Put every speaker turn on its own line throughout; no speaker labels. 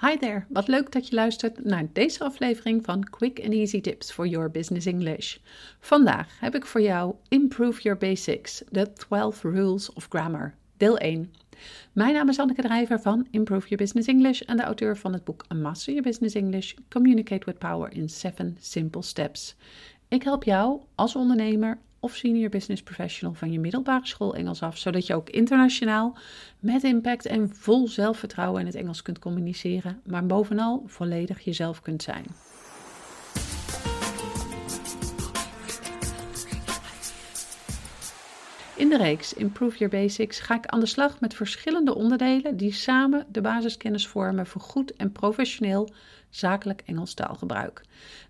Hi there, wat leuk dat je luistert naar deze aflevering van Quick and Easy Tips for Your Business English. Vandaag heb ik voor jou Improve Your Basics, The 12 Rules of Grammar, deel 1. Mijn naam is Anneke Drijver van Improve Your Business English en de auteur van het boek Master Your Business English, Communicate with Power in 7 Simple Steps. Ik help jou als ondernemer of senior business professional van je middelbare school Engels af, zodat je ook internationaal met impact en vol zelfvertrouwen in het Engels kunt communiceren, maar bovenal volledig jezelf kunt zijn. In de reeks Improve Your Basics ga ik aan de slag met verschillende onderdelen die samen de basiskennis vormen voor goed en professioneel zakelijk Engels taalgebruik.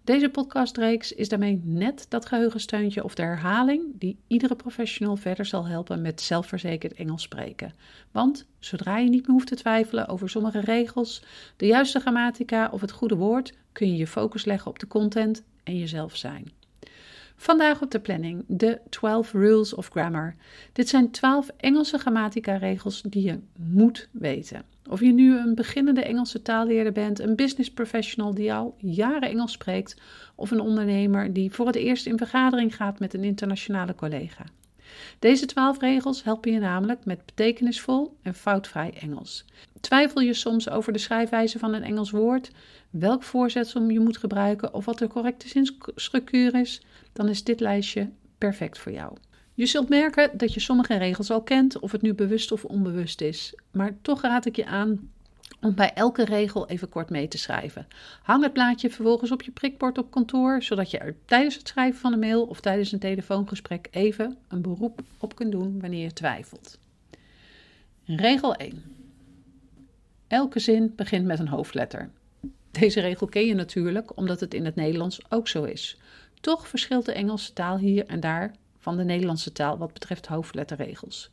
Deze podcastreeks is daarmee net dat geheugensteuntje of de herhaling die iedere professional verder zal helpen met zelfverzekerd Engels spreken. Want zodra je niet meer hoeft te twijfelen over sommige regels, de juiste grammatica of het goede woord, kun je je focus leggen op de content en jezelf zijn. Vandaag op de planning de 12 Rules of Grammar. Dit zijn 12 Engelse grammatica-regels die je moet weten. Of je nu een beginnende Engelse taalleerder bent, een business professional die al jaren Engels spreekt, of een ondernemer die voor het eerst in vergadering gaat met een internationale collega. Deze twaalf regels helpen je namelijk met betekenisvol en foutvrij Engels. Twijfel je soms over de schrijfwijze van een Engels woord, welk voorzetsel je moet gebruiken of wat de correcte zinsstructuur is, dan is dit lijstje perfect voor jou. Je zult merken dat je sommige regels al kent, of het nu bewust of onbewust is. Maar toch raad ik je aan om bij elke regel even kort mee te schrijven. Hang het blaadje vervolgens op je prikbord op kantoor, zodat je er tijdens het schrijven van een mail of tijdens een telefoongesprek even een beroep op kunt doen wanneer je twijfelt. Regel 1. Elke zin begint met een hoofdletter. Deze regel ken je natuurlijk omdat het in het Nederlands ook zo is. Toch verschilt de Engelse taal hier en daar van de Nederlandse taal wat betreft hoofdletterregels.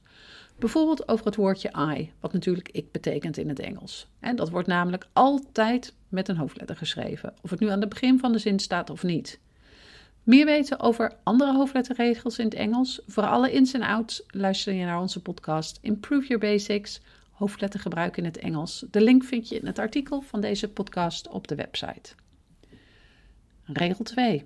Bijvoorbeeld over het woordje I, wat natuurlijk ik betekent in het Engels. En dat wordt namelijk altijd met een hoofdletter geschreven, of het nu aan het begin van de zin staat of niet. Meer weten over andere hoofdletterregels in het Engels, voor alle ins en outs, luister je naar onze podcast Improve Your Basics, hoofdlettergebruik in het Engels. De link vind je in het artikel van deze podcast op de website. Regel 2.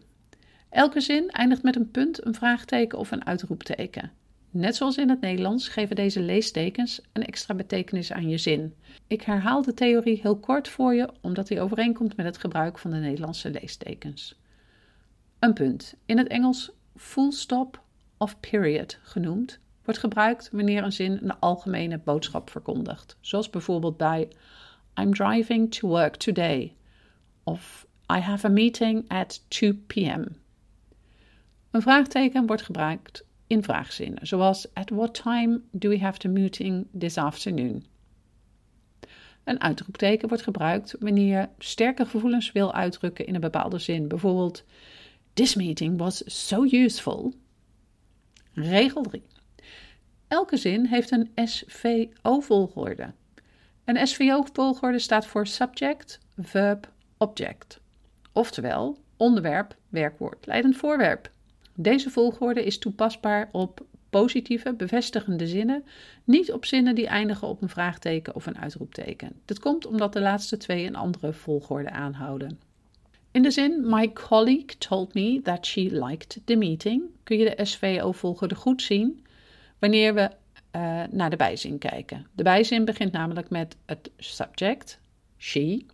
Elke zin eindigt met een punt, een vraagteken of een uitroepteken. Net zoals in het Nederlands geven deze leestekens een extra betekenis aan je zin. Ik herhaal de theorie heel kort voor je, omdat die overeenkomt met het gebruik van de Nederlandse leestekens. Een punt, in het Engels full stop of period genoemd, wordt gebruikt wanneer een zin een algemene boodschap verkondigt, zoals bijvoorbeeld bij I'm driving to work today of I have a meeting at 2 p.m. Een vraagteken wordt gebruikt in vraagzinnen, zoals At what time do we have the meeting this afternoon? Een uitroepteken wordt gebruikt wanneer je sterke gevoelens wil uitdrukken in een bepaalde zin. Bijvoorbeeld, This meeting was so useful. Regel 3. Elke zin heeft een SVO-volgorde. Een SVO-volgorde staat voor subject, verb, object. Oftewel, onderwerp, werkwoord, leidend voorwerp. Deze volgorde is toepasbaar op positieve, bevestigende zinnen, niet op zinnen die eindigen op een vraagteken of een uitroepteken. Dit komt omdat de laatste twee een andere volgorde aanhouden. In de zin My colleague told me that she liked the meeting kun je de SVO-volgorde goed zien wanneer we uh, naar de bijzin kijken. De bijzin begint namelijk met het subject, she,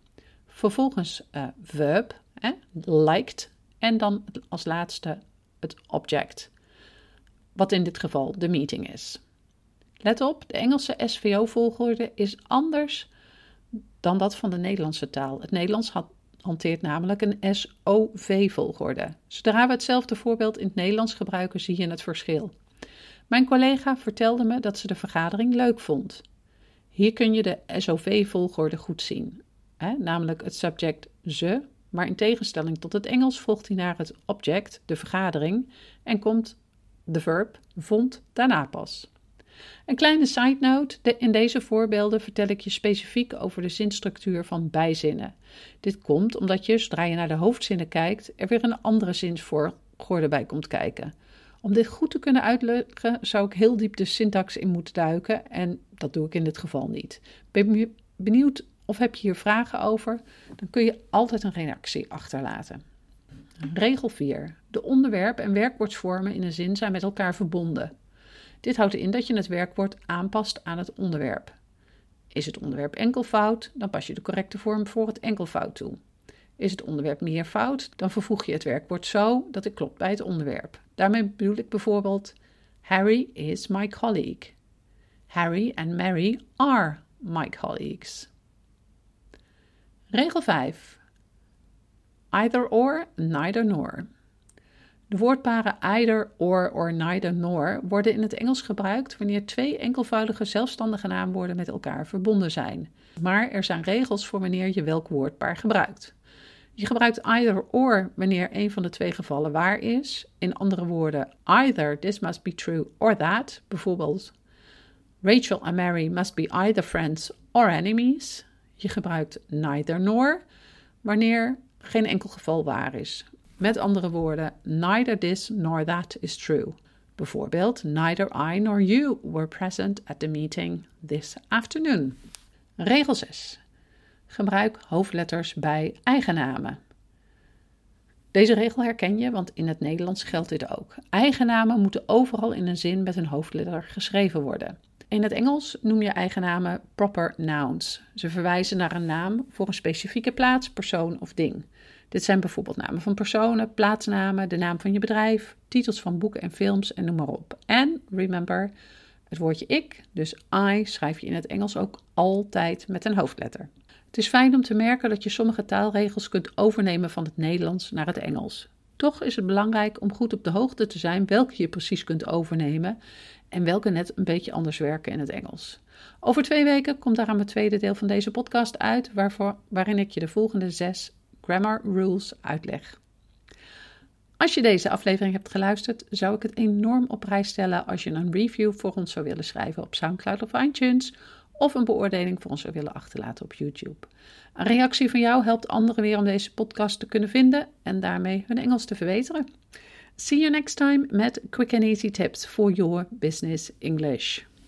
vervolgens uh, verb, eh, liked, en dan als laatste het object, wat in dit geval de meeting is. Let op, de Engelse SVO-volgorde is anders dan dat van de Nederlandse taal. Het Nederlands hanteert namelijk een SOV-volgorde. Zodra we hetzelfde voorbeeld in het Nederlands gebruiken, zie je het verschil. Mijn collega vertelde me dat ze de vergadering leuk vond. Hier kun je de SOV-volgorde goed zien, hè? namelijk het subject ze maar in tegenstelling tot het Engels volgt hij naar het object, de vergadering, en komt de verb vond daarna pas. Een kleine side note: in deze voorbeelden vertel ik je specifiek over de zinstructuur van bijzinnen. Dit komt omdat je, zodra je naar de hoofdzinnen kijkt, er weer een andere zinsvolgorde bij komt kijken. Om dit goed te kunnen uitleggen, zou ik heel diep de syntax in moeten duiken en dat doe ik in dit geval niet. Ben je benieuwd of heb je hier vragen over, dan kun je altijd een reactie achterlaten. Regel 4. De onderwerp en werkwoordsvormen in een zin zijn met elkaar verbonden. Dit houdt in dat je het werkwoord aanpast aan het onderwerp. Is het onderwerp enkelvoud, dan pas je de correcte vorm voor het enkelvoud toe. Is het onderwerp meervoud, dan vervoeg je het werkwoord zo dat het klopt bij het onderwerp. Daarmee bedoel ik bijvoorbeeld: Harry is my colleague. Harry and Mary are my colleagues. Regel 5. Either or, neither nor. De woordparen either, or or neither nor worden in het Engels gebruikt wanneer twee enkelvoudige zelfstandige naamwoorden met elkaar verbonden zijn. Maar er zijn regels voor wanneer je welk woordpaar gebruikt. Je gebruikt either or wanneer een van de twee gevallen waar is. In andere woorden, either this must be true or that. Bijvoorbeeld, Rachel and Mary must be either friends or enemies. Je gebruikt neither nor wanneer geen enkel geval waar is. Met andere woorden, neither this nor that is true. Bijvoorbeeld, neither I nor you were present at the meeting this afternoon. Regel 6. Gebruik hoofdletters bij eigennamen. Deze regel herken je, want in het Nederlands geldt dit ook. Eigennamen moeten overal in een zin met een hoofdletter geschreven worden. In het Engels noem je eigennamen proper nouns. Ze verwijzen naar een naam voor een specifieke plaats, persoon of ding. Dit zijn bijvoorbeeld namen van personen, plaatsnamen, de naam van je bedrijf, titels van boeken en films en noem maar op. En remember, het woordje ik, dus I, schrijf je in het Engels ook altijd met een hoofdletter. Het is fijn om te merken dat je sommige taalregels kunt overnemen van het Nederlands naar het Engels. Toch is het belangrijk om goed op de hoogte te zijn welke je precies kunt overnemen en welke net een beetje anders werken in het Engels. Over twee weken komt daar aan mijn tweede deel van deze podcast uit, waarvoor, waarin ik je de volgende zes grammar rules uitleg. Als je deze aflevering hebt geluisterd, zou ik het enorm op prijs stellen als je een review voor ons zou willen schrijven op SoundCloud of iTunes of een beoordeling voor ons zou willen achterlaten op YouTube. Een reactie van jou helpt anderen weer om deze podcast te kunnen vinden en daarmee hun Engels te verbeteren. See you next time met quick and easy tips for your business English.